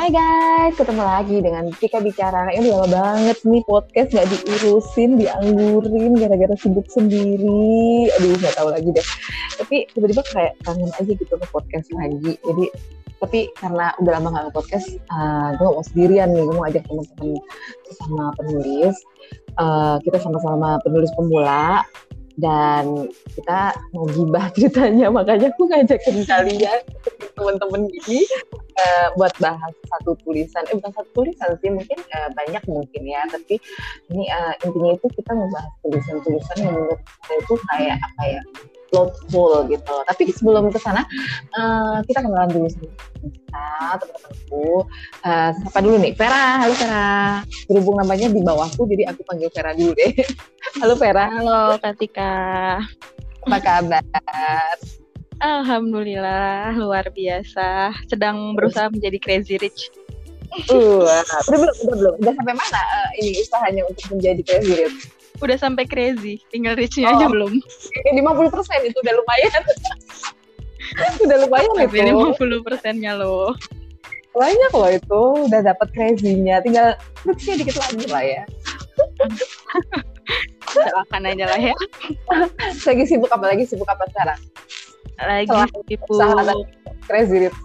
Hai guys, ketemu lagi dengan Tika Bicara. Ini lama banget nih podcast gak diurusin, dianggurin gara-gara sibuk sendiri. Aduh, gak tahu lagi deh. Tapi tiba-tiba kayak kangen aja gitu ke podcast lagi. Jadi, tapi karena udah lama gak podcast, uh, gue mau sendirian nih. Gue mau ajak teman-teman sama penulis. Uh, kita sama-sama penulis pemula dan kita mau gibah ceritanya makanya aku ngajakin kalian teman-teman gini uh, buat bahas satu tulisan. Eh bukan satu tulisan sih mungkin uh, banyak mungkin ya. Tapi ini uh, intinya itu kita membahas tulisan-tulisan yang menurut saya itu kayak apa ya thoughtful gitu. Tapi sebelum ke sana uh, kita kenalan dulu sama kita teman-temanku. Uh, siapa dulu nih? Vera. Halo Vera. Berhubung namanya di bawahku jadi aku panggil Vera dulu deh. Halo Vera. Halo Katika apa kabar? Alhamdulillah luar biasa. Sedang berusaha menjadi crazy rich. Uh, udah belum, udah belum, udah sampai mana uh, ini usahanya untuk menjadi crazy rich? Udah sampai crazy, tinggal richnya oh. aja belum. Lima puluh persen itu udah lumayan. udah lumayan itu. Lima puluh persennya loh. Banyak loh itu, udah dapat crazy-nya, tinggal richnya dikit lagi lah ya. Doakan aja lah ya. lagi sibuk apa lagi sibuk apa sekarang? lagi sibuk crazy rich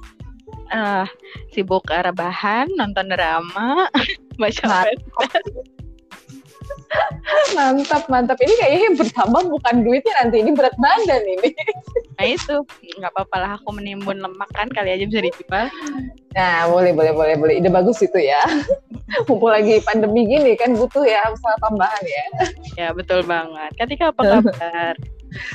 uh, sibuk rebahan nonton drama baca mantap mantap. Ini kayaknya pertama bukan duitnya nanti. Ini berat badan ini. Nah itu. Nggak apa-apa lah aku menimbun lemak kan kali aja bisa dijual nah boleh boleh boleh boleh. Ide bagus itu ya. Mumpul lagi pandemi gini kan butuh ya usaha tambahan ya. Ya betul banget. Ketika apa kabar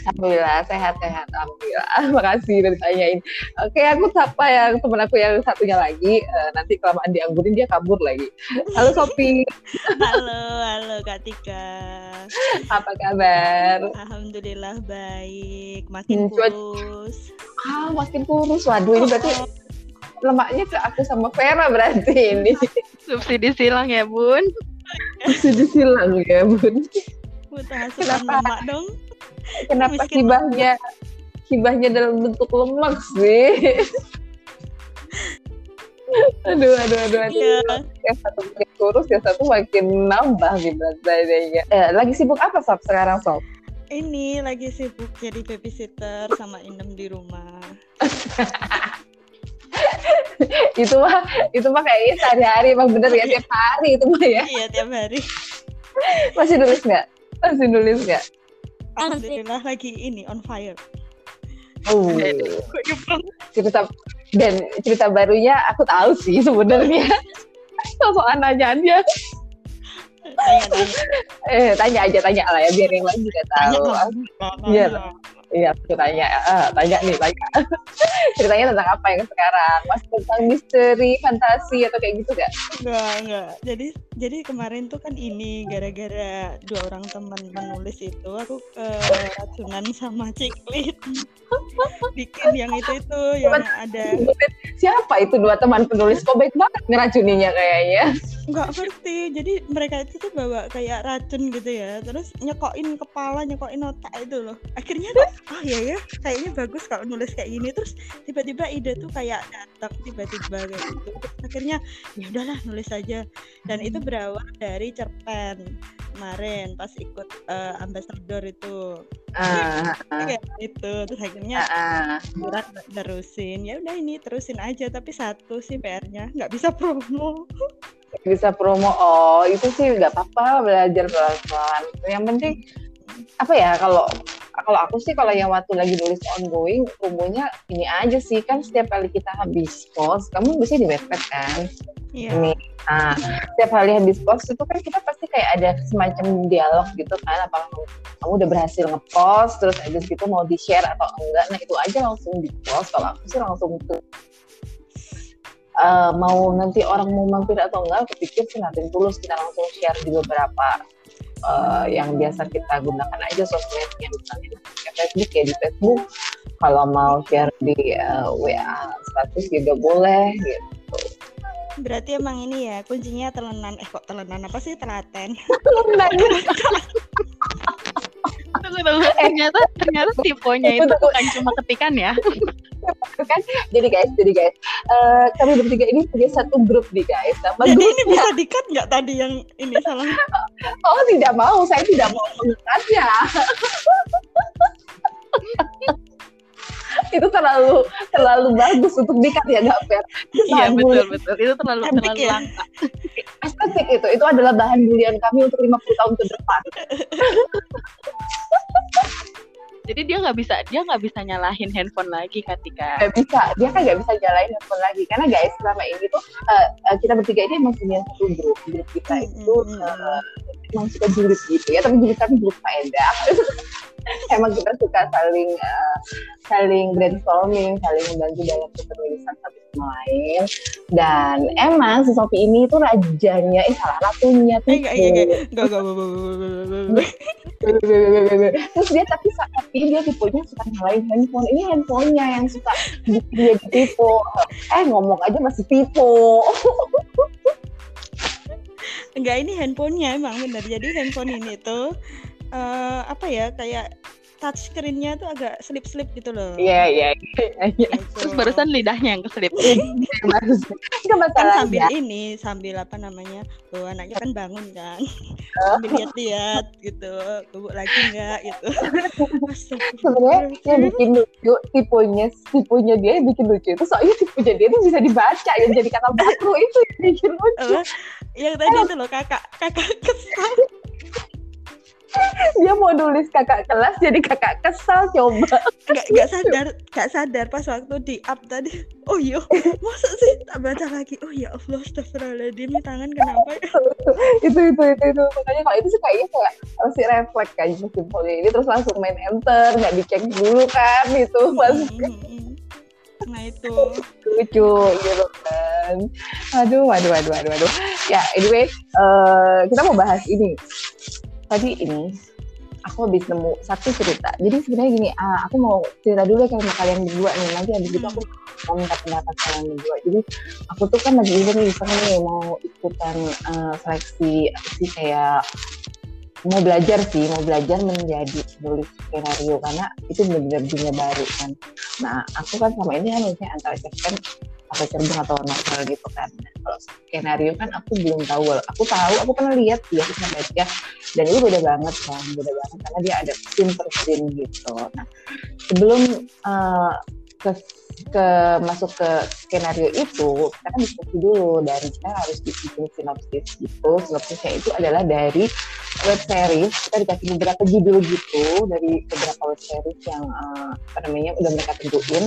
Alhamdulillah sehat-sehat. Alhamdulillah. Makasih udah ditanyain. Oke, aku sapa ya temen aku yang satunya lagi. Uh, nanti kelamaan dianggurin dia kabur lagi. Halo Sopi. halo, halo Kak Tika. Apa kabar? Alhamdulillah baik. Makin hmm, kurus. Ah, makin kurus. Waduh, ini berarti lemaknya ke aku sama Vera berarti ini. Subsidi silang ya, Bun. Subsidi silang ya, Bun. Asupan lemak dong. Kenapa hibahnya hibahnya dalam bentuk lemak sih? aduh, aduh, aduh, aduh. Yeah. Yang satu makin kurus, yang satu makin nambah nih berat badannya. Eh, lagi sibuk apa Sob sekarang Sob? Ini lagi sibuk jadi babysitter sama Inem di rumah. itu mah itu mah kayaknya sehari-hari emang bener ya tiap hari itu mah ya. Iya tiap hari. Masih nulis nggak? Masih nulis nggak? Alhamdulillah lagi ini on fire. Oh, cerita dan cerita barunya aku tahu sih sebenarnya. Sosokan nanya aja. Tanya, tanya. eh tanya aja tanya lah ya biar yang lain juga tahu. Biar Iya, aku tanya, uh, tanya nih, tanya. Ceritanya tentang apa yang sekarang? Mas tentang misteri, fantasi atau kayak gitu gak? Enggak, enggak. Jadi jadi kemarin tuh kan ini gara-gara dua orang teman menulis itu aku keracunan sama ciklit. Bikin yang itu itu yang ada. Siapa itu dua teman penulis? Kok baik banget ngeracuninya kayaknya? Enggak ngerti. Jadi mereka itu tuh bawa kayak racun gitu ya. Terus nyekokin kepala, nyekokin otak itu loh. Akhirnya tuh oh iya ya kayaknya bagus kalau nulis kayak gini. Terus tiba-tiba ide tuh kayak datang tiba-tiba kayak gitu. Akhirnya ya udahlah nulis aja. Dan itu berawal dari cerpen kemarin pas ikut uh, ambassador itu. Uh, uh, kayak gitu. Terus akhirnya uh, terusin ya udah ini terusin aja tapi satu sih PR-nya nggak bisa promo. Bisa promo. Oh itu sih nggak apa-apa belajar pelan-pelan. Yang penting apa ya kalau kalau aku sih kalau yang waktu lagi nulis ongoing umumnya ini aja sih. Kan setiap kali kita habis post kamu bisa di webpad kan? Yeah. ini. Nah setiap kali habis post itu kan kita pasti kayak ada semacam dialog gitu kan. Apa kamu udah berhasil ngepost terus habis gitu mau di share atau enggak. Nah itu aja langsung di post kalau aku sih langsung tuh uh, mau nanti orang mau mampir atau enggak aku pikir sih nanti tulus kita langsung share di beberapa uh, yang biasa kita gunakan aja sosmednya misalnya Facebook ya di Facebook. Kalau mau share di uh, eh, WA status juga boleh gitu. Berarti emang ini ya kuncinya telenan eh kok telenan apa sih telaten? Telenan tunggu tunggu. Ternyata ternyata tipenya itu bukan cuma ketikan ya? Kan? Jadi guys jadi guys. Eh, kami bertiga ini punya satu grup nih guys. Nama Jadi ini grupnya bisa dikat nggak tadi yang ini salah? oh tidak mau. Saya tidak mau mengangkatnya itu terlalu terlalu bagus untuk dikat ya nggak fair Iya betul betul. Itu terlalu Epic terlalu ya? langka. estetik itu. Itu adalah bahan bulian kami untuk 50 tahun ke depan Jadi dia nggak bisa dia nggak bisa nyalahin handphone lagi ketika nggak bisa dia kan nggak bisa jalanin handphone lagi. Karena guys selama ini tuh eh, eh, kita bertiga ini emang punya satu grup. Grup kita itu eh, emang suka julid gitu ya tapi julid kami julid faedah emang kita suka saling eh, saling brainstorming saling membantu dalam kepenulisan satu sama lain. Dan emang si Sophie ini tuh rajanya eh salah ratunya tuh Eh, enggak, iya, enggak, enggak, enggak, enggak, enggak, terus dia tapi tapi dia tipenya suka nyalain handphone. Ini handphonenya yang suka dia tipu. Eh ngomong aja masih tipu. Enggak, ini handphonenya emang benar. Jadi handphone ini tuh eh, apa ya kayak touch screen-nya tuh agak slip-slip gitu loh. iya iya iya Gitu. terus barusan lidahnya yang bagus. Nggak kan sambil ini sambil apa namanya oh anaknya kan bangun kan. Sambil lihat-lihat gitu bubuk lagi enggak gitu. Sebenarnya yang bikin lucu tipunya tipunya dia yang bikin lucu itu soalnya tipunya dia tuh bisa dibaca yang jadi kata baku itu yang bikin lucu. Apa? yang tadi itu loh kakak kakak kesal dia mau nulis kakak kelas jadi kakak kesal coba. Nggak nggak sadar nggak sadar pas waktu di up tadi. Oh iya masa sih? Tak baca lagi. Oh ya allah astagfirullahaladzim tangan kenapa ya? Itu itu itu itu. Makanya kalau itu sih kayaknya kayak masih refleks kan simpelnya ini terus langsung main enter nggak dicek dulu kan itu pas. Mm, mm, mm. nah itu. Lucu gitu kan aduh aduh aduh aduh aduh ya anyway eh, kita mau bahas ini tadi ini aku habis nemu satu cerita. Jadi sebenarnya gini ah, aku mau cerita dulu ya sama kalian berdua nih. Nanti habis itu aku mau minta pendapat kalian berdua. Jadi aku tuh kan lagi iseng iseng nih mau ikutan eh, seleksi sih kayak mau belajar sih mau belajar menjadi penulis skenario. Karena itu benar-benar dunia baru kan. Nah aku kan sama ini kan misalnya antara cerpen atau cerpen atau novel gitu kan. Nah, kalau skenario kan aku belum tahu. Aku tahu aku pernah lihat dia pernah baca dan itu beda banget kan beda banget karena dia ada scene per scene gitu. Nah sebelum eh, ke ke masuk ke skenario itu kita kan diskusi dulu dan kita harus bikin sinopsis gitu. Sinopsisnya itu adalah dari web series kita dikasih beberapa judul gitu dari beberapa web series yang eh, apa namanya udah mereka tentuin.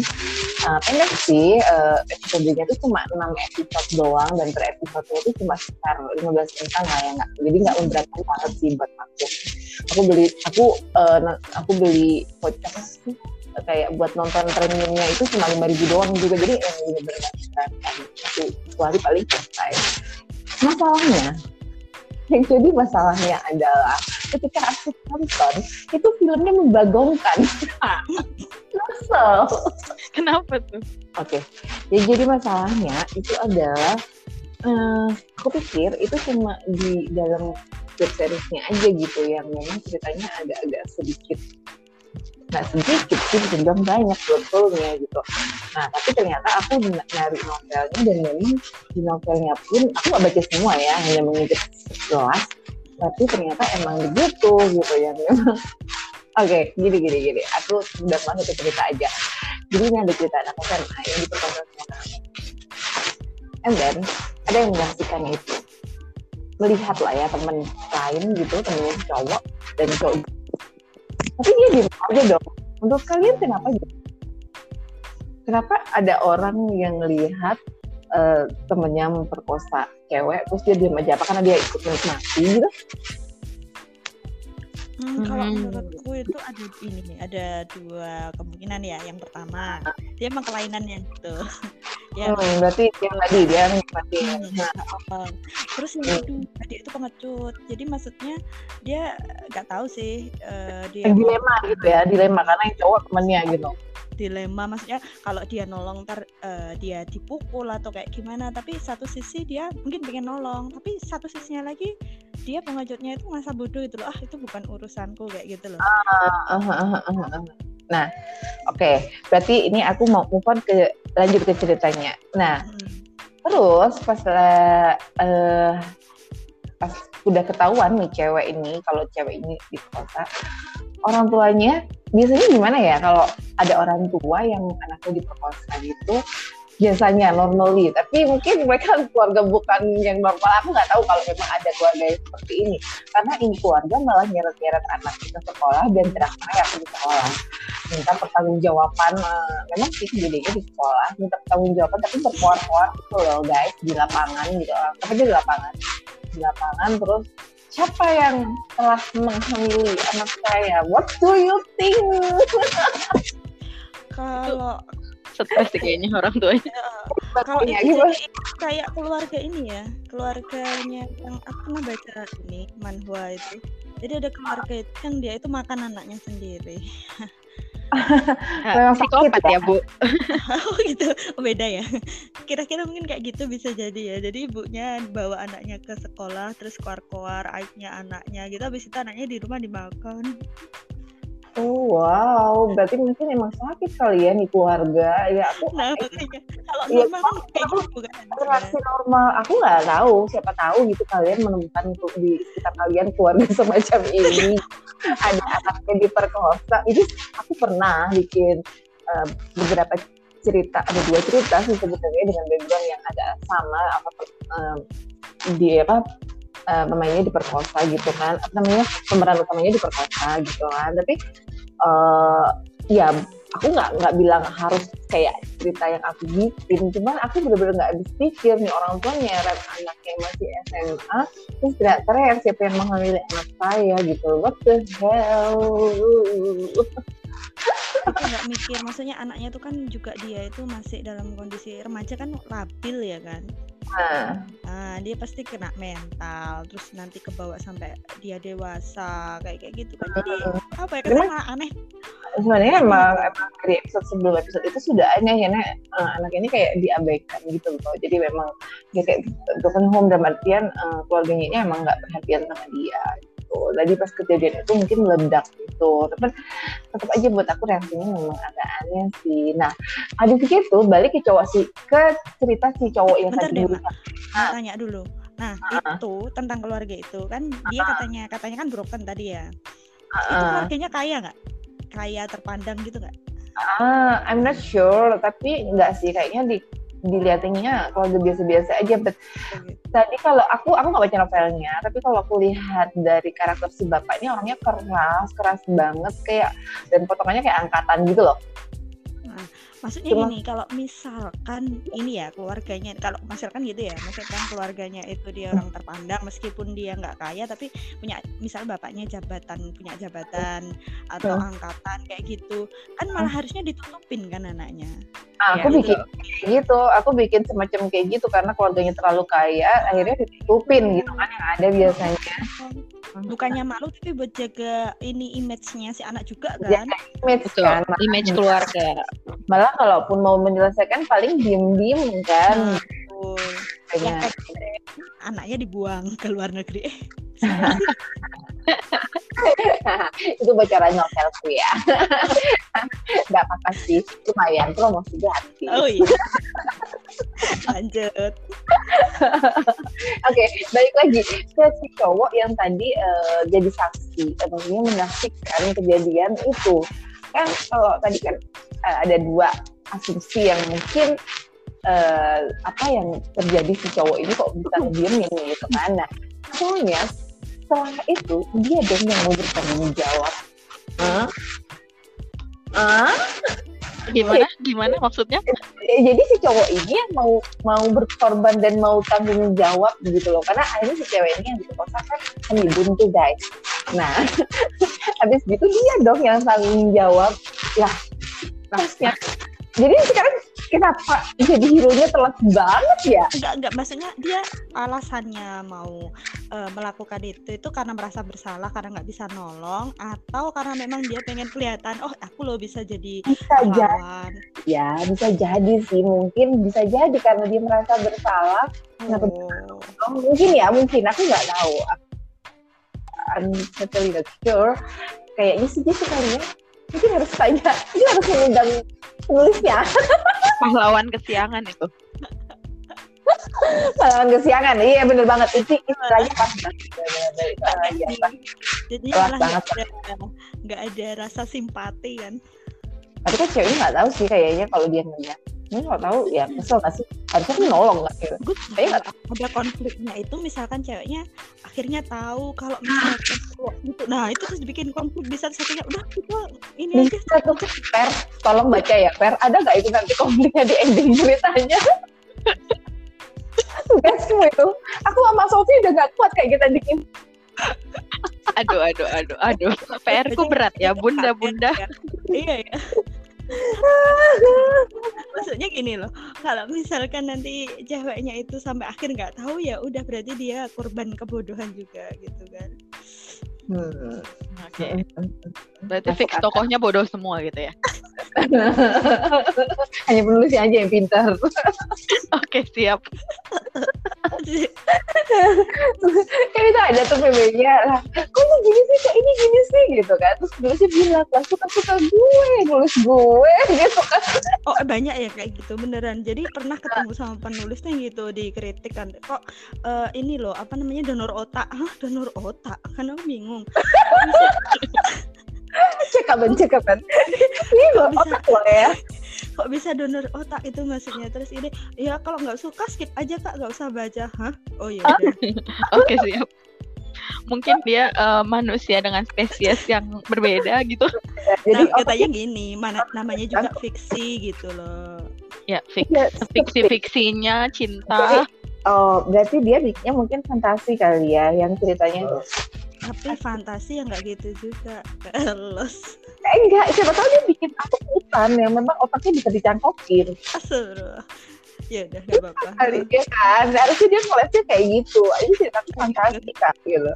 Eh, pendek sih eh, episodenya itu cuma 6 episode doang dan per episode itu cuma sekitar 15 menitan lah ya nggak jadi nggak memberatkan banget sih buat aku. Aku beli aku na- aku beli voucher kayak buat nonton premiumnya itu cuma lima ribu doang juga jadi yang bener-bener hari paling selesai masalahnya yang jadi masalahnya adalah ketika aku nonton itu filmnya membagongkan. Kesel. Kenapa tuh? Oke, ya jadi masalahnya itu adalah eh, aku pikir itu cuma di dalam web seriesnya aja gitu yang memang ceritanya agak-agak sedikit nggak sedikit sih bisa banyak betulnya gitu. Nah tapi ternyata aku nyari novelnya dan memang di novelnya pun aku nggak baca semua ya hanya mengintip sekelas tapi ternyata emang begitu gitu ya memang Oke, gini gini gini. Aku udah masuk ke cerita aja. Jadi ini ada cerita anak SMA yang diperkosa sama kami. And then ada yang menyaksikan itu. Melihat lah ya temen lain gitu, temennya si cowok dan cowok. Tapi dia diem aja dong. Untuk kalian kenapa gitu? Kenapa ada orang yang melihat eh, temennya memperkosa cewek, terus dia diem aja? Apa karena dia ikut menikmati gitu? Hmm, kalau Hmm. menurutku itu ada ini nih, ada dua kemungkinan ya. Yang pertama, dia emang kelainannya gitu. Ya. Hmm, berarti yang tadi dia menikmati. Hmm, Nah, oh. Terus yang kedua, dia itu pengecut. Jadi maksudnya dia nggak tahu sih eh, dia dilema gitu ya, dilema karena yang cowok temennya gitu. dilema maksudnya kalau dia nolong ntar eh, dia dipukul atau kayak gimana tapi satu sisi dia mungkin pengen nolong tapi satu sisinya lagi dia pengejutnya itu masa bodoh gitu loh ah itu bukan urusanku kayak gitu loh Ah, ah, ah, ah, ah. Nah, oke, berarti ini aku mau move on ke lanjut ke ceritanya. Nah, Hmm. terus pas eh, pas udah ketahuan nih cewek ini kalau cewek ini diperkosa, orang tuanya biasanya gimana ya kalau ada orang tua yang anaknya diperkosa gitu biasanya normally. Tapi mungkin mereka keluarga bukan yang normal. Aku nggak tahu kalau memang ada keluarga yang seperti ini. Karena ini keluarga malah nyeret-nyeret anak ke sekolah dan teriak-teriak di sekolah. Minta pertanggungjawaban eh, memang sih kejadiannya di sekolah. Minta pertanggungjawaban tapi berkuar-kuar gitu loh guys. Di lapangan gitu tapi di lapangan? Di lapangan terus siapa yang telah menghamili anak saya? What do you think? Kalau Stres sih kayaknya orang tuanya. kalau Ya, kayak keluarga ini ya, keluarganya yang aku pernah baca ini manhwa itu. Jadi ada keluarga itu yang dia itu makan anaknya sendiri. Memang sakit psikopat ya. ya, Bu. oh gitu, oh, beda ya. Kira-kira mungkin kayak gitu bisa jadi ya. Jadi ibunya bawa anaknya ke sekolah, terus keluar-keluar aibnya anaknya gitu. Habis itu anaknya di rumah dimakan. Oh wow, berarti mungkin emang sakit kali ya nih keluarga. Ya aku Nah makanya kalau Iya, normal kan kayak gitu bukan? reaksi normal. Aku nggak tahu. Siapa tahu gitu kalian menemukan untuk di sekitar kalian keluarga semacam ini ada anaknya diperkosa. Itu aku pernah bikin eh, beberapa cerita, ada dua cerita sih sebenarnya dengan background yang agak sama apa eh, di apa eh, pemainnya diperkosa gitu kan, apa namanya pemeran utamanya diperkosa gitu kan. Tapi eh ya aku nggak nggak bilang harus kayak cerita yang aku bikin. Cuman aku bener-bener nggak habis pikir nih orang tua nyeret anaknya masih SMA terus tidak teriak siapa yang menghamili anak saya gitu. What the hell aku nggak mikir maksudnya anaknya tuh kan juga dia itu masih dalam kondisi remaja kan labil ya kan? Nah nah dia pasti kena mental terus nanti kebawa sampai dia dewasa kayak kayak gitu kan. Jadi apa ya ke sana aneh. sebenarnya emang, emang dari episode sebelum episode itu sudah aneh ya. Eh, anak ini kayak diabaikan gitu loh. Jadi memang dia kayak broken home dalam artian eh, keluarganya ini emang nggak perhatian sama dia gitu. Jadi pas kejadian itu mungkin meledak gitu. Tapi tetap aja buat aku reaksinya memang agak aneh sih. Nah habis itu balik ke cowok si ke cerita si cowok yang Bentar tadi deh, dulu. Mak. mau tanya dulu. Nah itu tentang keluarga itu kan dia katanya katanya kan broken tadi ya. Itu Ah. keluarganya kaya nggak? Kaya terpandang gitu nggak? Ah, I'm not sure, tapi enggak sih kayaknya di dilihatinnya keluarga biasa-biasa aja. But tadi kalau aku aku nggak baca novelnya, tapi kalau aku lihat dari karakter si bapak ini orangnya keras, keras banget kayak dan potongannya kayak angkatan gitu loh. Maksudnya Cuma- gini, kalau misalkan ini ya keluarganya, kalau misalkan gitu ya, misalkan keluarganya itu dia orang terpandang, meskipun dia nggak kaya, tapi punya, misal bapaknya jabatan, punya jabatan atau Hmm. angkatan kayak gitu, kan malah harusnya ditutupin kan anaknya. Ah, Ya, aku betul. bikin kayak gitu, aku bikin semacam kayak gitu karena keluarganya terlalu kaya, akhirnya ditutupin gitu kan yang ada biasanya. Bukannya malu tapi buat jaga ini image-nya si anak juga Ya, kan. Image Betul. kan, Image keluarga. malah kalaupun mau menyelesaikan paling diem-diem kan. Kayaknya. Yang anaknya dibuang ke luar negeri. itu bocoran novelku ya nggak apa-apa sih lumayan promosi gratis Oh iya. Lanjut. oke balik lagi ke si cowok yang tadi eh, jadi saksi maksudnya menyaksikan kejadian itu kan kalau tadi kan eh, ada dua asumsi yang mungkin eh, apa yang terjadi si cowok ini kok bisa ngediemin gitu kan nah soalnya setelah itu dia dong yang mau bertanggung jawab Hah? Hah? Gimana? Gimana maksudnya? Eh, jadi si cowok ini yang mau mau berkorban dan mau tanggung jawab gitu loh. Karena akhirnya si cewek ini yang diperkosa kan kan buntu guys. Nah habis gitu dia dong yang tanggung jawab. Ya harusnya jadi sekarang kenapa? Jadi hero nya telat banget ya? Enggak, enggak. Maksudnya dia alasannya mau eh, melakukan itu itu karena merasa bersalah karena nggak bisa nolong atau karena memang dia pengen kelihatan oh aku loh bisa jadi bisa pahlawan. ya bisa jadi sih. Mungkin bisa jadi karena dia merasa bersalah. Oh. Oh, mungkin ya mungkin. Aku nggak tahu. I'm totally not sure. Kayaknya sih kali ya mungkin harus tanya. Ini harus mengundang penulisnya Pahlawan kesiangan itu. pahlawan kesiangan iya bener banget itu istilahnya pas. Ah, iya, pas. jadi Kelas malah banget. nggak ada nggak ada rasa simpati kan tapi kan cewek ini nggak tahu sih kayaknya kalau dia nanya ini nggak tahu ya kesel nggak sih? Harusnya kan nolong nggak gitu. Gue Saya nggak? ada konfliknya itu misalkan ceweknya akhirnya tahu kalau misalkan gitu. Nah itu terus bikin konflik bisa satunya udah kita ini aja. bisa tuh per tolong baca ya per. Ada nggak itu nanti konfliknya di ending ceritanya? Semua itu. Aku sama Sofi udah gak kuat kayak kita bikin. Aduh, aduh, aduh, aduh. PR-ku berat ya, bunda-bunda. iya ya maksudnya gini loh kalau misalkan nanti ceweknya itu sampai akhir nggak tahu ya udah berarti dia korban kebodohan juga gitu kan Hmm. Oke. Berarti Masuk fix tokohnya bodoh semua gitu ya. hanya penulisnya aja yang pintar. Oke, siap. kan itu ada tuh PB-nya lah. Kok lu gini sih? Kok ini gini sih? Gitu kan. Terus penulisnya bilang lah suka suka gue nulis gue gitu kan. Oh banyak ya kayak gitu beneran. Jadi pernah ketemu sama penulisnya gitu dikritik kan. Kok eh, ini loh apa namanya donor otak? Hah? Donor otak? Kan aku bingung Kok bisa cekapan cekapan ini loh bisa? otak lo ya? Kok bisa donor otak itu maksudnya? Terus ini ya kalau nggak suka skip aja kak. Nggak usah baca. Hah? Oh iya Oke, siap. Mungkin dia eh, manusia dengan spesies yang berbeda gitu. jadi nah, otak katanya gini mana namanya juga fiksi gitu loh. Ya, fix. ya, Fiksi-fiksinya cinta. oh berarti dia bikinnya mungkin fantasi kali ya yang ceritanya tapi fantasi yang nggak gitu juga. Kelos eh, enggak siapa tahu dia bikin akutan yang memang otaknya bisa dicangkokin Astagfirullah. ya udah nggak apa-apa. kali ya kan? Harusnya dia ngelesnya kayak gitu. Ini cerita fantasi kan gitu.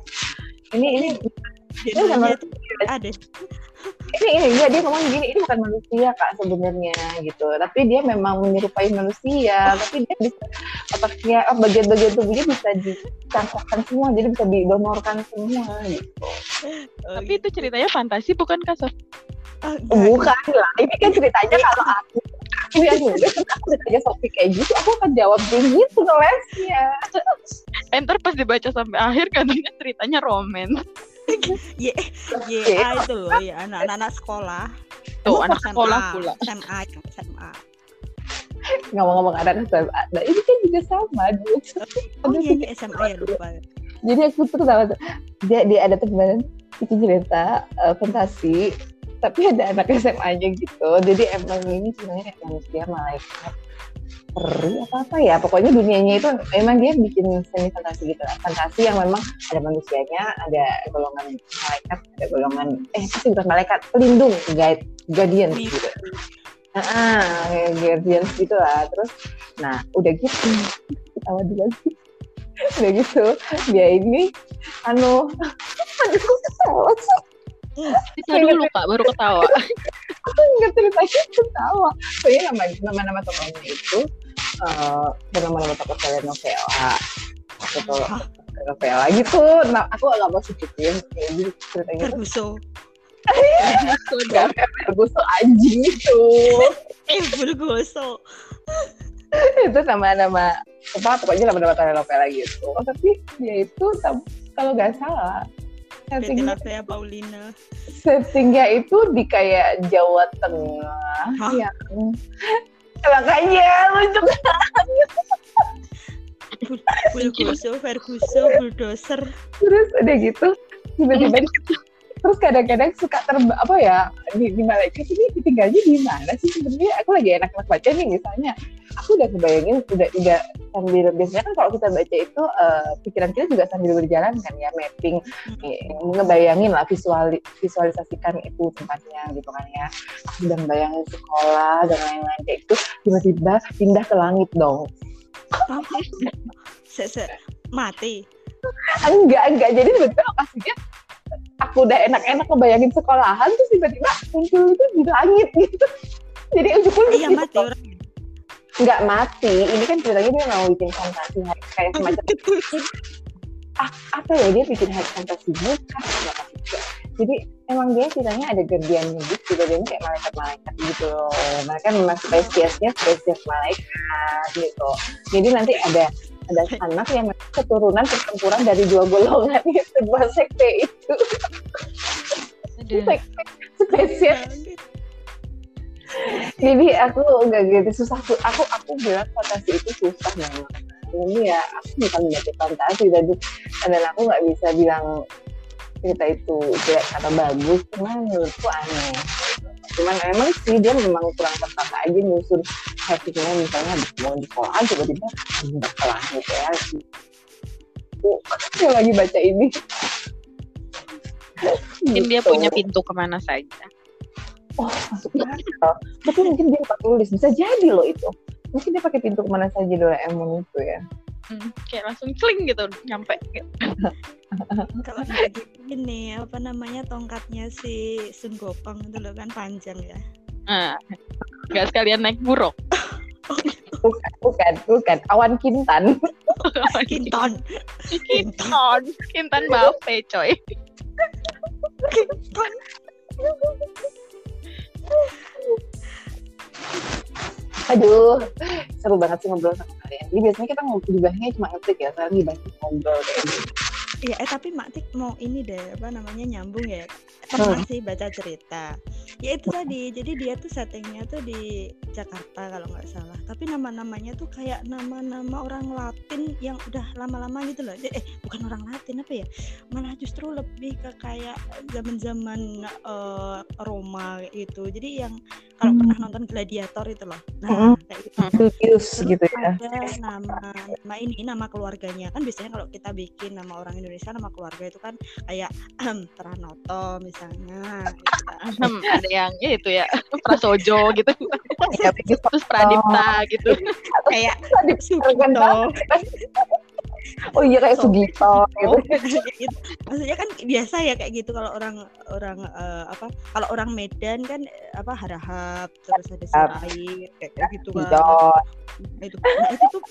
Ini ini jadinya itu ada ini ini enggak dia ngomong gini ini bukan manusia kak sebenarnya gitu tapi dia memang menyerupai manusia tapi dia bisa otaknya oh, bagian-bagian tubuhnya bisa dicangkokkan semua jadi bisa didonorkan semua gitu Oh, Tapi itu gitu. ceritanya fantasi bukan kasus. Ah, nggak, bukan lah ini kan ceritanya kalau aku aku yang nulis kan aku ditanya Sofi kayak gitu aku akan jawab kayak gitu ngelesnya Enter pas dibaca sampai akhir katanya ceritanya romen. ya ya itu loh ya anak-anak sekolah. Tuh, anak SMA, sekolah pula. SMA SMA. Ngomong-ngomong anak SMA nah ini kan juga sama dulu. Oh iya ini SMA ya lupa. Jadi aku tuh sama dia dia ada teman bikin cerita eh, fantasi tapi ada anak SMA-nya gitu. Jadi emang ini sebenarnya kayak manusia malaikat peri apa apa ya. Pokoknya dunianya itu memang dia bikin semi fantasi gitu lah. fantasi yang memang ada manusianya ada golongan malaikat ada golongan eh pasti bukan malaikat pelindung guide guardian Nih. gitu. Ah kayak guardians gitu lah. Terus nah udah gitu. Ketawa dulu sih. Udah gitu. Dia ini anu aduh kok ketawa sih Kita dulu kak baru ketawa. aku ingat ceritanya ketawa. Soalnya nama nama nama tokohnya itu eh bernama nama tokoh telenovela gitu telenovela gitu. Nah aku agak mau sebutin kayak gitu ceritanya. Tuh Ferguso enggak Ferguson anjing itu. Eh Ferguso itu nama-nama apa pokoknya nama-nama telenovela gitu. Oh, tapi dia itu kalau nggak salah Settingnya, Lavea Paulina. Settingnya itu di kayak Jawa Tengah Hah? yang makanya lucu Ferguso Ferguso bulldozer. Terus udah gitu tiba-tiba terus kadang-kadang suka terba apa ya di, di Malaysia ini tinggalnya di mana sih sebenarnya? Aku lagi enak-enak baca nih misalnya aku udah kebayangin udah udah sambil biasanya kan kalau kita baca itu eh, pikiran kita juga sambil berjalan kan ya mapping. Eh, ngebayangin lah visuali, visualisasikan itu tempatnya gitu kan ya. Aku udah bayangin sekolah dan lain-lain kayak itu tiba-tiba pindah ke langit dong. Mati? Enggak enggak. Jadi tiba-tiba lokasinya aku udah enak-enak ngebayangin sekolahan terus tiba-tiba muncul itu di langit gitu. Jadi ujung-ujung iya gitu. mati orang nggak mati. Ini kan ceritanya dia mau bikin fantasi kayak semacam ah, apa ya dia bikin high fantasi bukan nggak pasti juga. jadi emang dia ceritanya ada guardiannya gitu guardiannya kayak malaikat-malaikat gitu loh. Mereka memang spesiesnya spesies malaikat gitu. Jadi nanti ada ada anak yang memang keturunan pertempuran dari dua golongan itu sebuah sekte itu. Sekte spesies jadi aku nggak gitu susah. Su- aku aku bilang fantasi itu susah memang ini ya aku bukan menjadi fantasi. Dan dan aku nggak bisa bilang cerita itu jelek atau bagus. Cuman menurutku aneh. Cuman emang sih dia memang kurang tertata aja nyusun hatinya misalnya mau di sekolah tiba-tiba sekolah gitu ya. Aku aku lagi baca ini. Mungkin dia Gitu. punya pintu ke mana saja. Oh masuk akal tapi mungkin dia pakai tulis bisa jadi loh itu mungkin dia pakai pintu ke mana saja Doraemon itu ya Hmm, kayak langsung cling gitu nyampe. Kalau nggak gitu ini apa namanya tongkatnya si Sun Gokong itu loh kan panjang ya. Nah, nggak sekalian naik buruk. bukan bukan bukan awan kintan Kinton. Kintan, Kintan Bape coy. Kinton. Aduh seru banget sih ngobrol sama kalian. Jadi biasanya kita ngobrol dibahasnya cuma ngetik ya sekarang dibahas ngobrol kayak gitu Iya, eh tapi Mak Tik mau ini deh apa namanya nyambung ya. Pernah sih baca cerita. Ya itu tadi. Jadi dia tuh settingnya tuh di Jakarta kalau nggak salah. Tapi nama-namanya tuh kayak nama-nama orang Latin yang udah lama-lama gitu loh. Eh bukan orang Latin apa ya? Malah justru lebih ke kayak zaman-zaman eh, Roma gitu. Jadi yang kalau Hmm. pernah nonton Gladiator itu loh. Nah, kayak gitu. Terus gitu ya ada nama nama ini nama keluarganya kan biasanya kalau kita bikin nama orang Indonesia nama keluarga itu kan kayak Pranoto misalnya gitu ada yang ya itu ya Prasojo gitu. Begitu. Terus Pradipta gitu. kayak Sugito oh iya kayak Sugito gitu gitu. maksudnya kan biasa ya kayak gitu kalau orang orang eh, apa kalau orang Medan kan eh, apa harahap terus ada sirait kayak kayak gitu kan. Nah, itu nah, itu tuh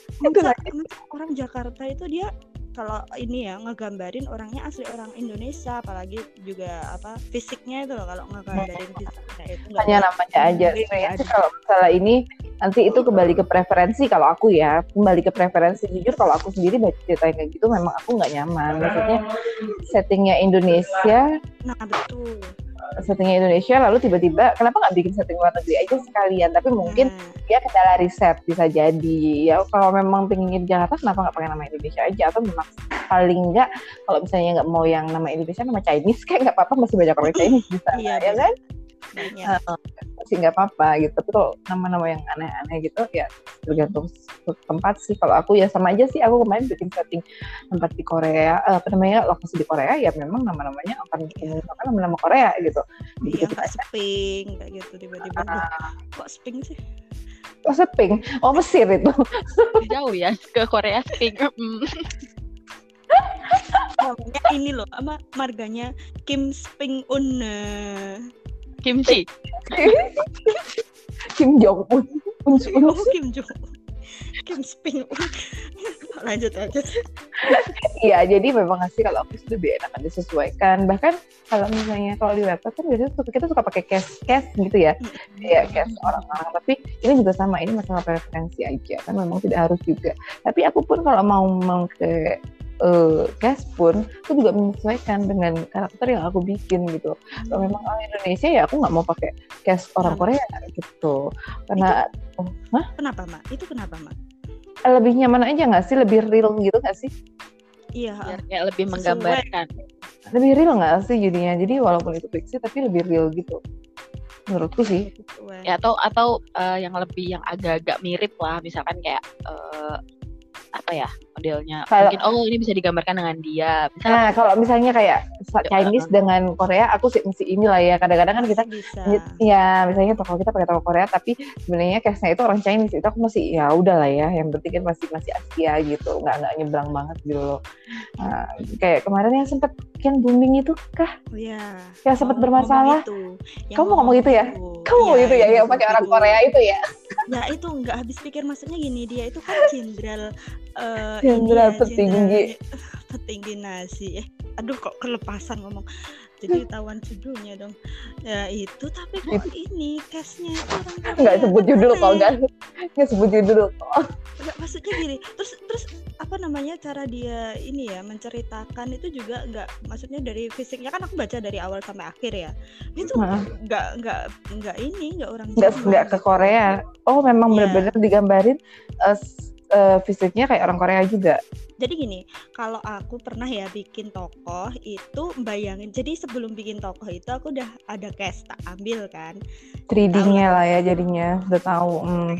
orang Jakarta itu dia kalau ini ya ngegambarin orangnya asli orang Indonesia apalagi juga apa fisiknya itu loh kalau ngegambarin fisiknya itu nggak hanya namanya aja. Iya, sebenarnya kalau masalah ini nanti itu kembali ke preferensi kalau aku ya. Kembali ke preferensi jujur kalau aku sendiri baca cerita kayak gitu memang aku nggak nyaman. Maksudnya settingnya Indonesia nah betul settingnya Indonesia lalu tiba-tiba kenapa nggak bikin setting luar negeri aja sekalian? Tapi mungkin Nah, dia kendala riset bisa jadi. Ya kalau memang pengen di Jakarta kenapa nggak pakai nama Indonesia aja? Atau memang paling nggak kalau misalnya nggak mau yang nama Indonesia nama Chinese kayak nggak apa-apa masih banyak orang Chinese bisa Iya, ya kan? banyak masih nggak apa-apa gitu. Tapi kalau nama-nama yang aneh-aneh gitu ya tergantung tempat sih. Kalau aku ya sama aja sih. Aku kemarin bikin setting tempat di Korea eh, apa namanya lokasi di Korea. Ya memang nama-namanya akan menggunakan nama-nama Korea gitu. Iya gitu sping kayak gitu tiba-tiba. Loh, kok sping sih? Oh seping oh Mesir itu. Jauh ya ke Korea Spring. Hmm. namanya ini loh apa marganya? Kim Sping Un. Kimchi. Kim Jong Un oh Kim Jong Kim Un lanjut lanjut Iya, jadi memang sih kalau aku sih lebih enakan disesuaikan. Bahkan kalau misalnya kalau di laptop kan biasanya suka- kita suka pakai case case gitu ya, ya case orang-orang. Tapi ini juga sama, ini masalah preferensi aja kan memang tidak harus juga. Tapi aku pun kalau mau mau ke eh cast pun aku juga menyesuaikan dengan karakter yang aku bikin gitu. Kalau memang orang Indonesia ya aku nggak mau pakai cast orang Sama. Korea gitu. Karena kenapa mak itu kenapa mak lebih nyaman aja nggak sih, lebih real gitu nggak sih? iya Biar kayak lebih Sesuai. menggambarkan. lebih real nggak sih jadinya jadi walaupun itu fiksi tapi lebih real gitu menurutku sih. Ya atau atau eh, yang lebih yang agak-agak mirip lah misalkan kayak eh, apa ya modelnya. Kalau- mungkin oh ini bisa digambarkan dengan dia. Misalnya nah kalau misalnya kayak sa- Ya, Chinese dengan Korea aku sih mesti inilah ya. Kadang-kadang kan kita bisa. ya misalnya kalau kita pakai toko Korea tapi sebenarnya case-nya itu orang Chinese. Itu aku masih ya udah lah ya yang penting kan masih masih Asia gitu. Nggak nggak nyebrang banget gitu loh. Nah, kayak kemarin yang sempat yang booming itu kah? Oh, iya. Yang sempat Oh, bermasalah. itu. Yang Kamu ngomong gitu ya? itu. kamu Iya, gitu ya yang pakai orang itu. Korea itu ya? Ya itu nggak habis pikir maksudnya gini dia itu kan jenderal eh, Jenderal petinggi. jenderal petinggi nasi. Eh aduh kok kelepasan ngomong. Jadi tawan judulnya dong. Ya itu tapi kok ini cashnya orang nggak sebut judul kok aneh. nggak sebut judul kok. Nggak, maksudnya gini terus terus apa namanya cara dia ini ya menceritakan itu juga nggak maksudnya dari fisiknya. Kan aku baca dari awal sampai akhir ya. Itu nggak nggak nggak ini nggak orang nggak nggak ke Korea. Oh memang Iya. benar-benar digambarin eh, eh, fisiknya kayak orang Korea juga Jadi gini, kalau aku pernah ya bikin tokoh itu bayangin. Jadi sebelum bikin tokoh itu aku udah ada cast tak ambil kan. 3D-nya lah ya jadinya udah tahu hmm.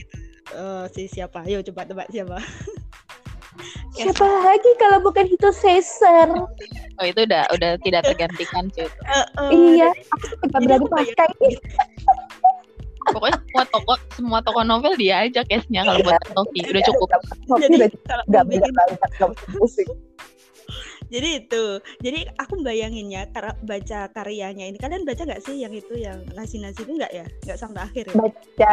Eh, si siapa? Ayo coba tebak siapa? siapa lagi kalau bukan itu Caesar Oh itu udah udah tidak tergantikan cuy. Eh, eh, iya aku tidak berani pakai Pokoknya semua toko semua toko novel dia aja case-nya kalau buat Novi udah cukup. Tapi Jadi udah nggak nggak bisa pusing. Jadi itu. Jadi aku bayanginnya karena baca karyanya ini. Kalian baca nggak sih yang itu yang nasi nasi itu nggak ya? Nggak sampai akhir ya? Baca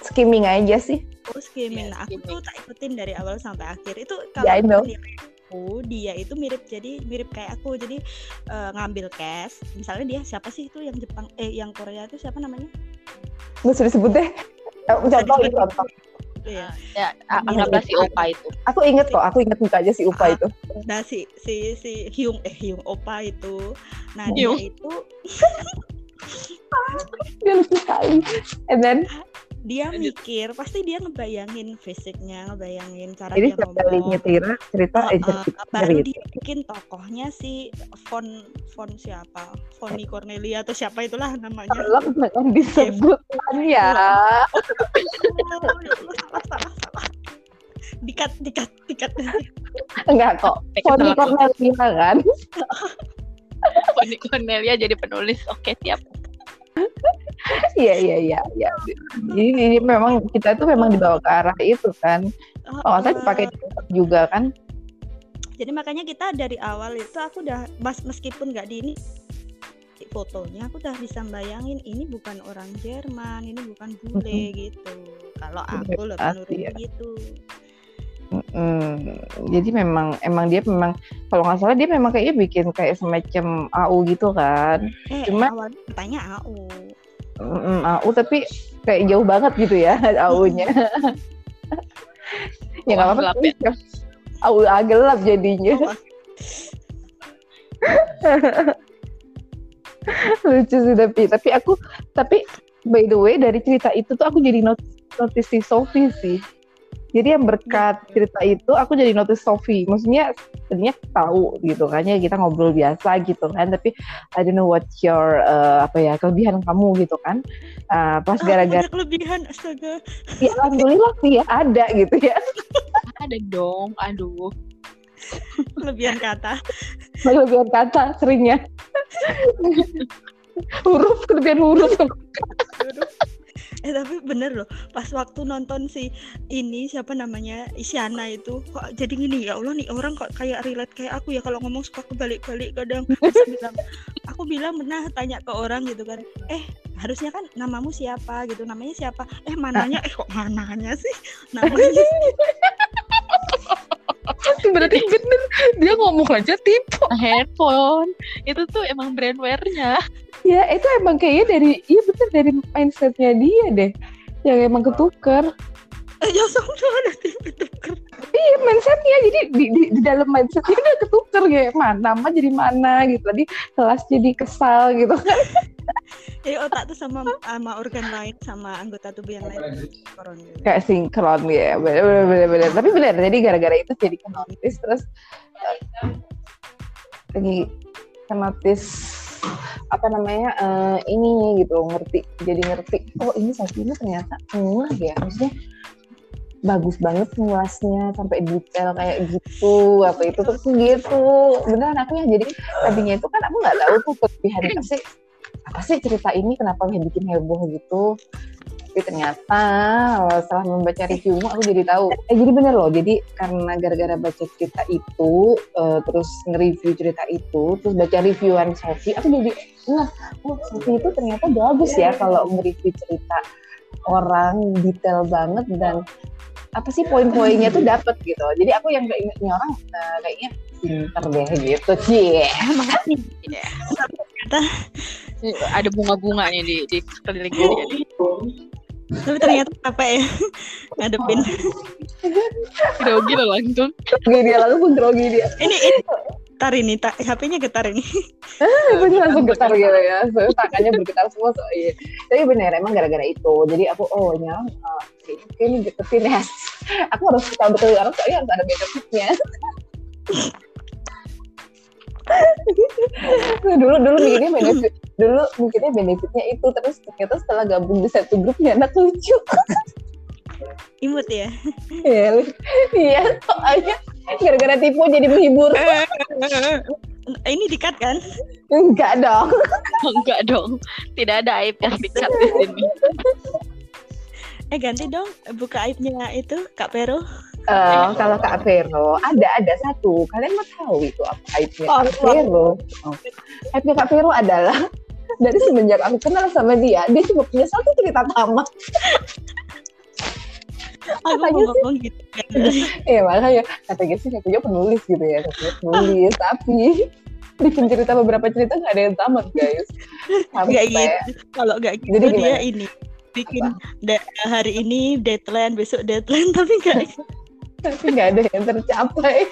skimming aja sih. Oh skimming. Iya, nah aku skimming. tuh tak ikutin dari awal sampai akhir. Itu Ya, I know. kalau menilai aku dia itu mirip jadi mirip kayak aku. Jadi eh, ngambil cash misalnya dia siapa sih itu yang Jepang eh yang Korea itu siapa namanya nggak usah disebut deh Eh, contoh disebut. contoh Itu ya Ya, anggaplah si Opa itu. aku inget kok aku inget muka aja si Upa Ah. itu nah si si si Hyung eh Hyung Opa itu nah Hyung. dia itu dia lucu sekali and then dia mikir pasti dia ngebayangin fisiknya ngebayangin cara jadi dia ngomong nyetira cerita eh, uh, cerita. baru dia bikin tokohnya si Von Von siapa? Foni Cornelia atau siapa itulah namanya. Tolong jangan disebutkan ya oh, ya. Allah, salah salah salah. Dikat dikat dikat. Enggak kok kesel. Cornelia kan. Foni Cornelia jadi penulis. Oke, siap. Iya iya iya iya. Jadi ini memang kita tuh memang dibawa ke arah itu kan. Oh saya pakai juga kan? Jadi makanya kita dari awal itu aku udah mas meskipun nggak di ini fotonya aku udah bisa bayangin ini bukan orang Jerman ini bukan bule gitu. Kalau aku loh menurut ya. gitu Mm, jadi memang emang dia memang kalau nggak salah dia memang kayaknya bikin kayak semacam AU gitu kan. Eh Cuma- awalnya katanya AU Mm, AU tapi kayak jauh banget gitu ya AU-nya ya nggak apa-apa ya. AU gelap jadinya. Oh, lucu sih tapi tapi aku tapi by the way dari cerita itu tuh aku jadi not notice si Sophie sih jadi yang berkat cerita itu aku jadi notice Sophie. Maksudnya tadinya tahu gitu kan ya kita ngobrol biasa gitu kan. Tapi I don't know what your uh, apa ya kelebihan kamu gitu kan. Uh, pas gara-gara punya kelebihan astaga. Ya alhamdulillah sih ya ada gitu ya. Ada dong. Aduh. kelebihan kata. Kelebihan kata seringnya. Huruf kelebihan huruf eh tapi bener loh pas waktu nonton si ini siapa namanya Isyana itu kok jadi gini ya Allah nih orang kok kayak relate kayak aku ya kalau ngomong suka kebalik-balik kadang. Aku bilang aku bilang pernah tanya ke orang gitu kan eh harusnya kan namamu siapa gitu namanya siapa? Eh mananya eh kok mananya sih? Namanya berarti bener dia ngomong aja tipe handphone itu tuh emang brandware-nya. Ya itu emang kayaknya dari iya bener dari mindsetnya dia deh yang emang ketukar. eh ya sama ada tuker Iya mindsetnya jadi di, di, di dalam mindsetnya udah ketukar kayak mana nama jadi mana gitu tadi kelas jadi kesal gitu. eh otak tuh sama sama organ lain sama anggota tubuh yang lain Koron gitu. Kayak sinkron ya bener bener bener, bener. Tapi bener jadi gara-gara itu jadi kenotis terus eh, lagi kenotis apa namanya eh, ini gitu ngerti jadi ngerti oh ini Safina ternyata enggak ya maksudnya bagus banget ngulasnya sampai detail kayak gitu apa itu terus gitu beneran aku yang jadi tadinya itu kan aku nggak tahu tuh kelebihan apa sih apa sih cerita ini kenapa bikin heboh gitu tapi ternyata setelah membaca reviewmu aku jadi tahu. Eh jadi bener loh jadi karena gara-gara baca cerita itu eh, terus nge-review cerita itu terus baca reviewan Sophie aku jadi nah oh Sophie itu ternyata bagus ya kalau nge-review cerita orang detail banget dan apa sih poin-poinnya tuh dapet gitu. Jadi aku yang keingetnya orang eh, kayaknya pinter deh gitu cie makasih. Ternyata Ada bunga-bunganya di di sekeliling dia. Nih. Tapi ternyata apa ya ngadepin Grogi loh langsung. Grogi dia lalu pun grogi dia. ini ini getar ini tak HP-nya getar ini Aku langsung getar gitu ya. So, tangannya bergetar semua. So, iya. Tapi bener emang gara-gara itu. Jadi aku oh nyam uh, oke ini deketin ya. Aku harus tahu betul karena soalnya harus ada benefitnya. dulu dulu mikirnya benefit dulu mikirnya benefitnya itu terus ternyata setelah gabung di satu grup ya anak lucu. Imut ya? Iya, iya soalnya gara-gara tipu jadi menghibur. Ini dikat kan? Enggak dong. Enggak dong. Tidak ada aib yang dikat di sini. eh ganti dong buka aibnya itu Kak Pero Eh, kalau Kak Vero ada ada satu. Kalian mau tahu itu apa aibnya Oh, Kak Vero? Oh. aibnya Kak Vero adalah dari semenjak aku kenal sama dia dia cuma punya satu cerita tamat. Aku Katanya ngomong gitu Iya makanya kata dia sih punya penulis gitu ya katanya penulis. Tapi bikin cerita beberapa cerita nggak ada yang tamat guys. Nggak sampai gitu. Kalau nggak gitu Jadi dia ini bikin hari ini deadline besok deadline tapi nggak tapi nggak ada yang tercapai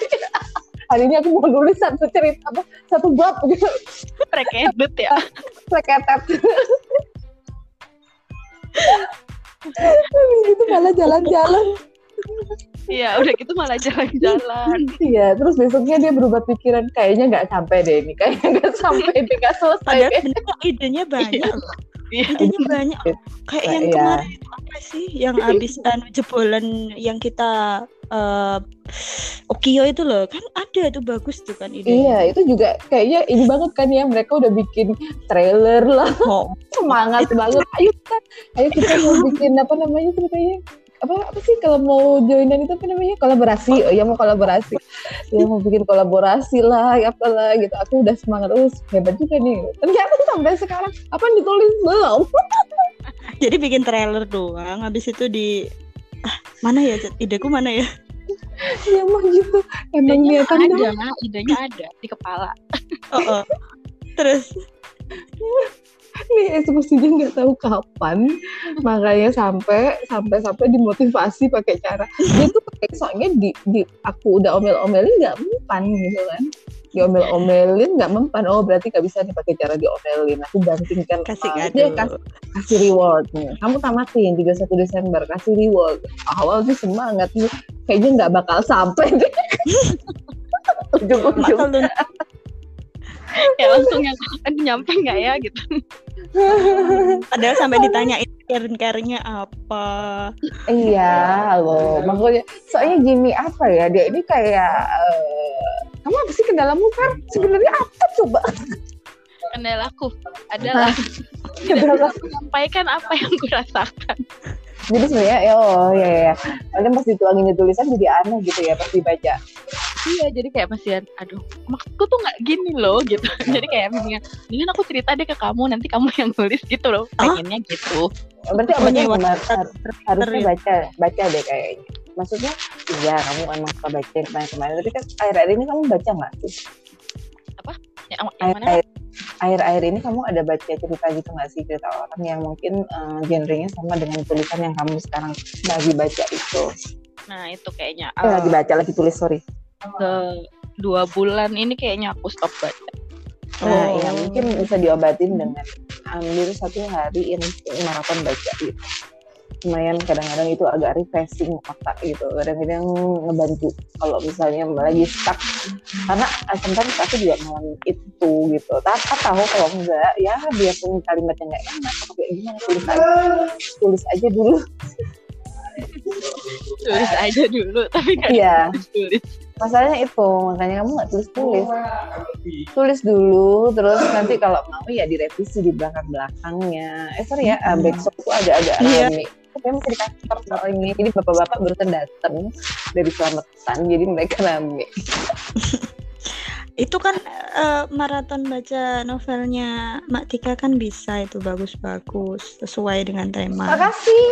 hari ini aku mau nulis satu cerita apa satu bab gitu. Prekedut ya. seketet Habis itu malah jalan-jalan Iya, udah gitu malah jalan-jalan. Iya, terus besoknya dia berubah pikiran kayaknya nggak sampai deh ini, kayaknya nggak sampai deh nggak selesai. padahal deh. sebenarnya idenya banyak loh. Iya. idenya banyak kayak yang Iya. kemarin itu apa sih yang habis anu, jebolan yang kita eh Okio itu loh kan ada itu bagus tuh kan idenya Iya, itu juga kayaknya ini banget kan ya mereka udah bikin trailer lah, Oh, semangat banget. Ayo kita, ayo kita mau bikin apa namanya ceritanya? Apa apa sih kalau mau joinan itu apa namanya? Kolaborasi. Oh ya mau kolaborasi. Ya mau bikin kolaborasi lah, ya apalah gitu. Aku udah semangat terus hebat juga nih. Ternyata sampai sekarang apa yang ditulis belum? jadi bikin trailer doang habis itu di ah, mana ya ideku mana ya Ya mah gitu. Emang Idenya niatan dong. ada, idenya ada di kepala. oh, oh. terus nih eksekusinya nggak tahu kapan makanya sampai sampai sampai dimotivasi pakai cara. Dia tuh soalnya di, di aku udah omel-omelin nggak mempan gitu kan. Diomel-omelin nggak mempan. Oh berarti nggak bisa nih pakai cara diomelin. Aku bandingkan kasih uh, kado dia kasih, kasih reward nih kamu tamatin 31 Desember kasih reward. Awal sih semangat. Nih kayaknya nggak bakal sampai deh. Ujung-ujung Ya langsung yang kan nyampe nggak ya gitu. padahal sampai ditanyain karen-karennya apa Iya, loh. Makanya soalnya gini apa ya? Dia ini kayak eh, kamu apa sih kendalamu kan? Sebenarnya apa coba? Kendalaku adalah Kendala. menyampaikan apa yang gue rasakan. Jadi sebenarnya ya oh ya ya. Kadang pas dituangin di tulisan jadi aneh gitu ya pas dibaca. Iya, jadi kayak masih aduh, maksudku tuh nggak gini loh gitu. jadi kayak mendingan, mendingan aku cerita deh ke kamu, nanti kamu yang nulis gitu loh. Pengennya gitu. Berarti apa harusnya ya. baca baca deh kayaknya. Maksudnya iya kamu emang suka baca yang kemarin-kemarin tapi kan akhir-akhir ini kamu baca nggak sih? Yang, yang mana? Akhir-akhir akhir-akhir ini kamu ada baca cerita gitu nggak sih cerita orang yang mungkin eh, genrenya sama dengan tulisan yang kamu sekarang lagi baca itu? Nah, itu kayaknya Eh, lagi eh, baca lagi tulis sorry. ke dua bulan ini kayaknya aku stop baca. Nah, Oh. ya mungkin bisa diobatin dengan ambil satu hari yang maraton baca gitu. Lumayan kadang-kadang itu agak refreshing otak gitu. Kadang-kadang ngebantu kalau misalnya lagi stuck. Karena eh, sometimes aku juga ngalamin itu gitu. Tapi tahu kalau enggak ya biarpun kalimatnya nggak enak atau kayak gimana tulis aja. Tulis aja dulu. Tulis aja dulu, tapi nggak Iya. tulis. Masalahnya itu, makanya kamu nggak tulis-tulis. Tulis dulu, terus nanti kalau mau ya direvisi di belakang-belakangnya. Eh sorry ya, uh, backsound itu agak-agak Iya. rame. Tapi masih di kantor soalnya. Jadi bapak-bapak barusan datang dari selamatan, jadi mereka rame. itu kan eh, maraton baca novelnya Mak Tika kan bisa itu bagus-bagus sesuai dengan tema Makasih.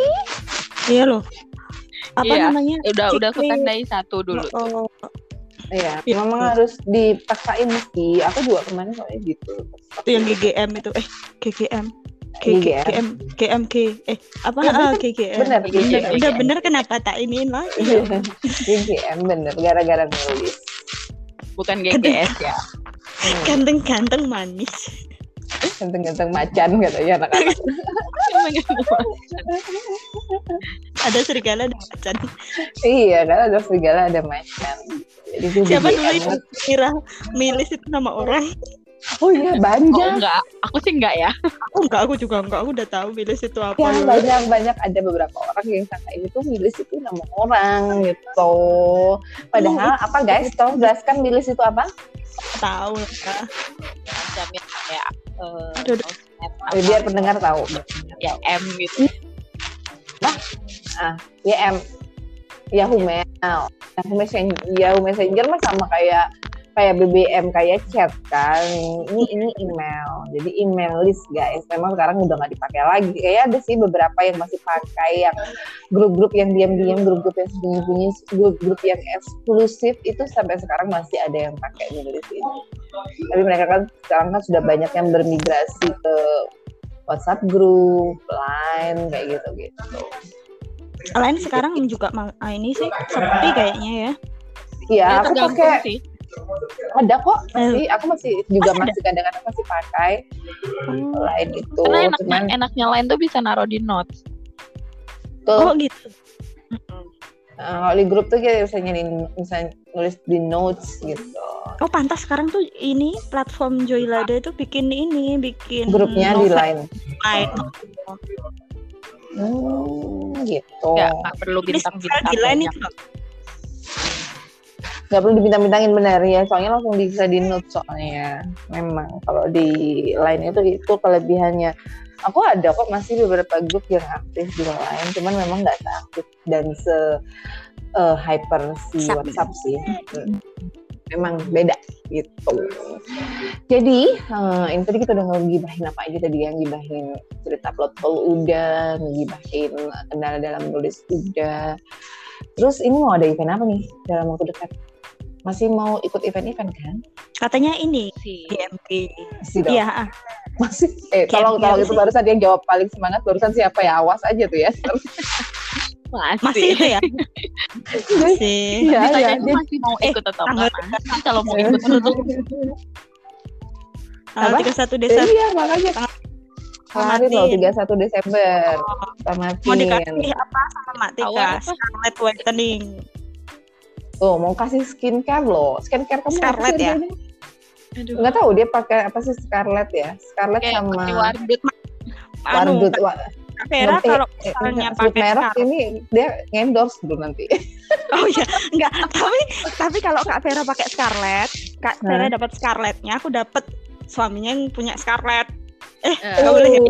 iya loh apa Iya, namanya Udah udah aku tandai satu dulu. Oh, Iya, Iya. memang harus dipaksain sih. Aku juga kemarin kayak gitu. Itu yang GGM itu eh GGM GGM. GGM GMG eh apa Ya, ah, GGM Bener, GGM. udah bener kenapa tak iniin lagi GGM bener, gara-gara nulis. Bukan GGS ya. Ganteng-ganteng manis Ganteng-ganteng macan katanya anak-anak. ada serigala ada macan iya, karena ada serigala ada macan. Jadi siapa dulu itu kira milis itu nama orang Oh iya, Oh banyak. enggak, aku sih enggak ya. oh enggak aku juga enggak aku udah tahu milis itu apa Ya, ya. banyak banyak ada beberapa orang yang sangka ini tuh milis itu nama orang gitu. Padahal apa guys? Tolong jelaskan milis itu apa? tahu lah Jamin kayak eh, Aduh, Oh, biar pendengar tahu. ya M gitu. YM Yahoo Mail. Yahoo Messenger, Yahoo Messenger mah sama kayak kayak BBM kayak chat kan. Ini ini email. Jadi email list guys. Memang sekarang udah nggak dipakai lagi. Kayak ada sih beberapa yang masih pakai yang grup-grup yang diam-diam, grup-grup yang sembunyi-sembunyi, grup-grup yang eksklusif itu sampai sekarang masih ada yang pakai menulis ini. Tapi mereka kan sekarang kan sudah banyak yang bermigrasi ke WhatsApp group, Line kayak gitu-gitu. lain sekarang juga ah, ini sih sepi kayaknya ya Iya, Ya, aku pakai sih. Ada kok masih aku masih juga Masih masih kadang-kadang masih pakai lain itu Karena enaknya, cuman enaknya lain tuh bisa naruh di notes. tuh oh gitu. Kalau di grup tuh kita bisa nyari bisa nulis di notes gitu. Oh pantas sekarang tuh ini platform Joylada itu bikin ini bikin grupnya di novel line lain. hmm, gitu. Enggak perlu Ini bintang-bintang di lain itu. Nggak perlu dibintang-bintangin benar ya. Soalnya langsung bisa di notes soalnya. Memang kalau di line itu itu kelebihannya. Aku ada kok masih beberapa grup yang aktif di line cuman memang nggak seaktif dan se eh, hyper si WhatsApp. WhatsApp sih. Hmm. memang beda gitu. Jadi eh, ini tadi kita udah ngegibahin apa aja tadi yang gibahin cerita plot hole udah ngegibahin kendala dalam nulis udah. Terus ini mau ada event apa nih dalam waktu dekat masih mau ikut event-event kan katanya ini sih. GMG masih dong iya ah. masih eh tolong tolong gitu itu barusan yang jawab paling semangat barusan siapa ya awas aja tuh ya Masih. masih itu ya masih iya iya Ditanya dia- masih mau eh, ikut atau tanggal enggak? Nanti kalau mau ikut dulu. tanggal Apa? 31 Desember iya makanya kemarin loh Tamatin. 31 Desember mau tamatin dikasih apa sama Mak Tika? Scarlet Whitening tuh mau kasih skincare loh skincare kamu apa Scarlett sih ya? Aduh. nggak tahu dia pakai apa sih Scarlett ya Scarlett Kayak sama wardut. anu Wardut Wa- Kak Vera kalau eh, misalnya pakai merek ini dia endorse dulu nanti oh iya enggak tapi tapi kalau Kak Vera pakai Scarlett Kak Hah? Vera dapat Scarlettnya aku dapat suaminya yang punya Scarlett Eh, Nggak boleh Jadi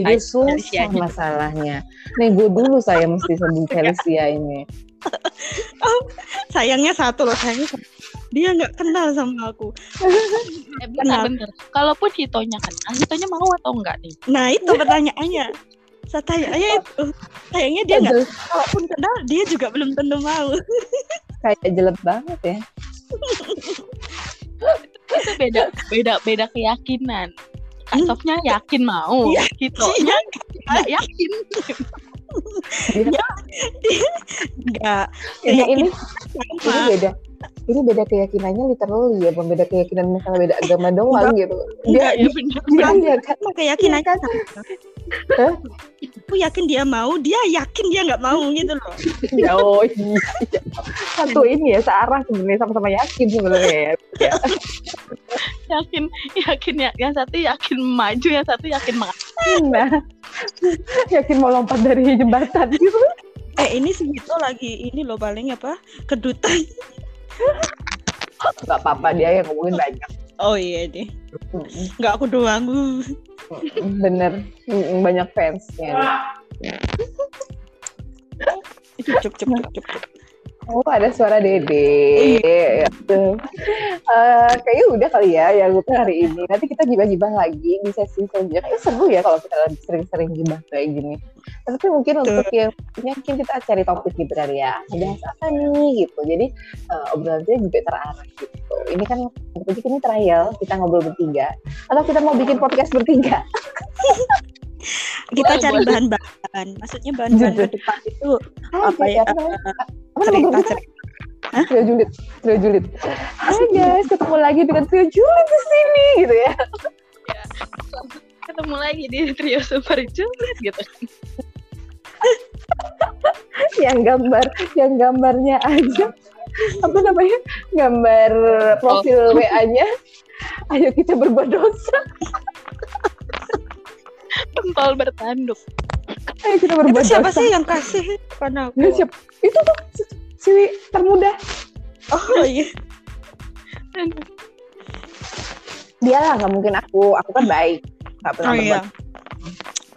Felicia. susah Felicia aja. masalahnya. Nego dulu saya mesti sebut Felicia ini. sayangnya satu loh sayangnya dia nggak kenal sama aku Eh, bentar, bentar. Kalaupun hitonya kenal, hitonya mau atau enggak nih? nah itu pertanyaannya saya tanya itu sayangnya dia nggak kalaupun kenal dia juga belum tentu mau Kayak jelek banget ya. Itu beda, beda, beda keyakinan. Asofnya yakin mau, hitonya nggak yakin. nggak Ini ini sama. ini beda. Ini beda keyakinannya literally ya, bukan beda keyakinan misalnya beda agama doang gitu. Dia Iya, bener. dia dia kan sama keyakinannya sama. Hah? aku yakin dia mau dia yakin dia nggak mau gitu loh ya, oh iya. Satu ini ya searah sebenarnya sama-sama yakin sebenarnya ya. yakin, yakin ya. Yang satu yakin maju, yang satu yakin mati. Nah, yakin mau lompat dari jembatan gitu. eh ini sih itu lagi ini loh paling apa kedutan Gak apa-apa dia yang ngomongin banyak. oh iya deh nggak aku doang Bener, banyak fansnya. itu cuk cuk cuk cuk cuk. Oh ada suara Dede. Eh, kayaknya udah kali ya yang untuk hari ini. Nanti kita gibah-gibah lagi di sesi selanjutnya. Kayaknya seru ya kalau kita sering-sering gibah kayak gini. Tapi mungkin untuk yang mungkin kita cari topik gitu kali ya. Bahas apa nih gitu. Jadi uh, obrolannya juga terarah gitu. Ini kan ini trial kita ngobrol bertiga. Atau kita mau bikin podcast bertiga? kita Boleh, cari bahan-bahan. Maksudnya bahan-bahan ke depan itu Hai, apa ya? Apa namanya? eh, kita? cerita-cerita. Trio Julid. Trio Julid. Hai guys, ketemu lagi dengan Trio Julid di sini gitu ya. Ketemu lagi di trio super julid gitu. yang gambar yang gambarnya aja apa namanya gambar profil WA-nya ayo kita berbuat dosa Pentol bertanduk. ayo kita Itu berbuat siapa dosa sih yang kasih? Karena Nah, siapa? itu tuh si- si termuda Oh iya. Dia lah nggak mungkin aku aku kan baik nggak pernah Oh iya.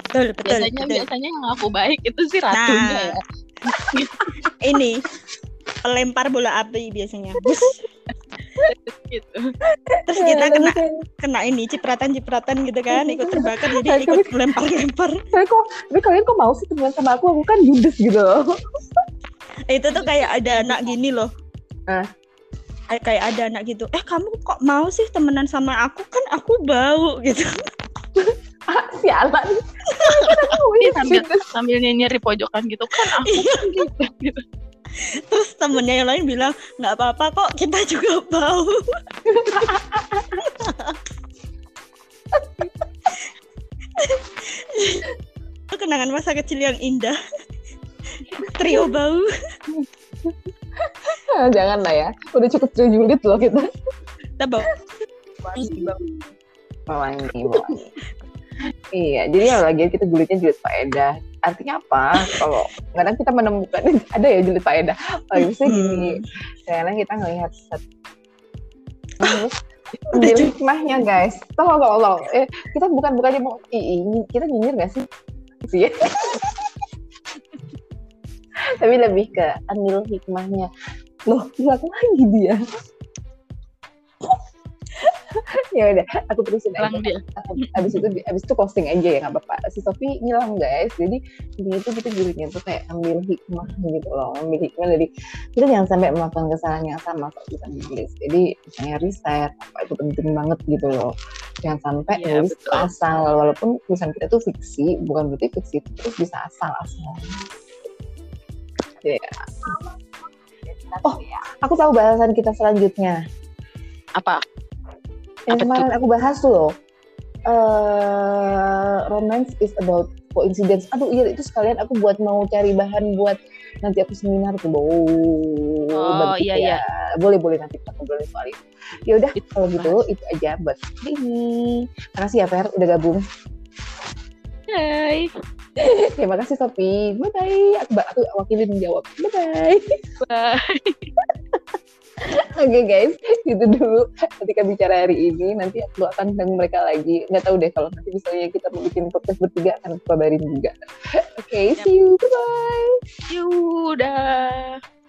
Betul, betul, Biasanya betul. biasanya yang aku baik itu sih ratunya Nah. ya. Ini pelempar bola api biasanya. Bus. Gitu. Terus kita Eh, kena kena ini cipratan-cipratan gitu kan, ikut terbakar jadi ikut melempar-lempar. tapi kok tapi kalian kok mau sih temenan sama aku aku kan judes gitu loh Itu tuh kayak ada anak gini loh. Ah. Eh, Kayak ada anak gitu. Eh kamu kok mau sih temenan sama aku kan aku bau gitu. ah, sialan Iya, sambil sambil nyinyir di pojokan gitu kan aku kan gitu, gitu. Terus temennya yang lain bilang nggak apa-apa kok kita juga bau. Itu kenangan masa kecil yang indah. Trio bau. Ah, jangan lah ya udah cukup Trio Julid loh kita Kita bau. Mewangi, mewangi. Iya, jadi ya lagi kita julidnya julid faedah. Artinya apa? Kalau kadang kita menemukan ada ya julid faedah. Oh, misalnya gini, kadang kita ngelihat set. Ambil hikmahnya guys. Tolong, tolong, tolong. Eh, kita bukan bukannya mau ih, kita nyinyir gak sih? Sih. Tapi lebih ke ambil hikmahnya. Loh, hilang lagi dia. Ya udah, aku terusin aja. Dia. abis itu abis itu posting aja ya nggak apa-apa. Si Sofi ngilang guys. Jadi ini itu kita julidnya tuh kayak ambil hikmah gitu loh ambil hikmah dari kita jangan sampai melakukan kesalahan yang sama saat kita nulis jadi misalnya riset apa itu penting banget gitu loh. Jangan sampai Iya, nulis betul. asal walaupun tulisan kita tuh fiksi bukan berarti fiksi itu terus bisa asal asal. Ya oh aku tahu bahasan kita selanjutnya. Apa? Yang Apa kemarin aku bahas tuh loh eh romance is about coincidence. Aduh iya itu sekalian aku buat mau cari bahan buat nanti aku seminar tuh oh, Oh, iya, ya. iya. boleh boleh nanti kita ngobrolin soal itu ya udah Itu kalau gitu itu aja buat hari ini. Makasih ya Fer udah gabung. Hai. terima kasih Sophie. Bye bye aku, aku wakilin menjawab bye bye Bye. Oke guys, itu dulu ketika bicara hari ini. Nanti aku akan undang mereka lagi. Nggak tahu deh kalau nanti misalnya kita mau bikin podcast bertiga akan aku kabarin juga. Oke, see you. Bye-bye. Yudah.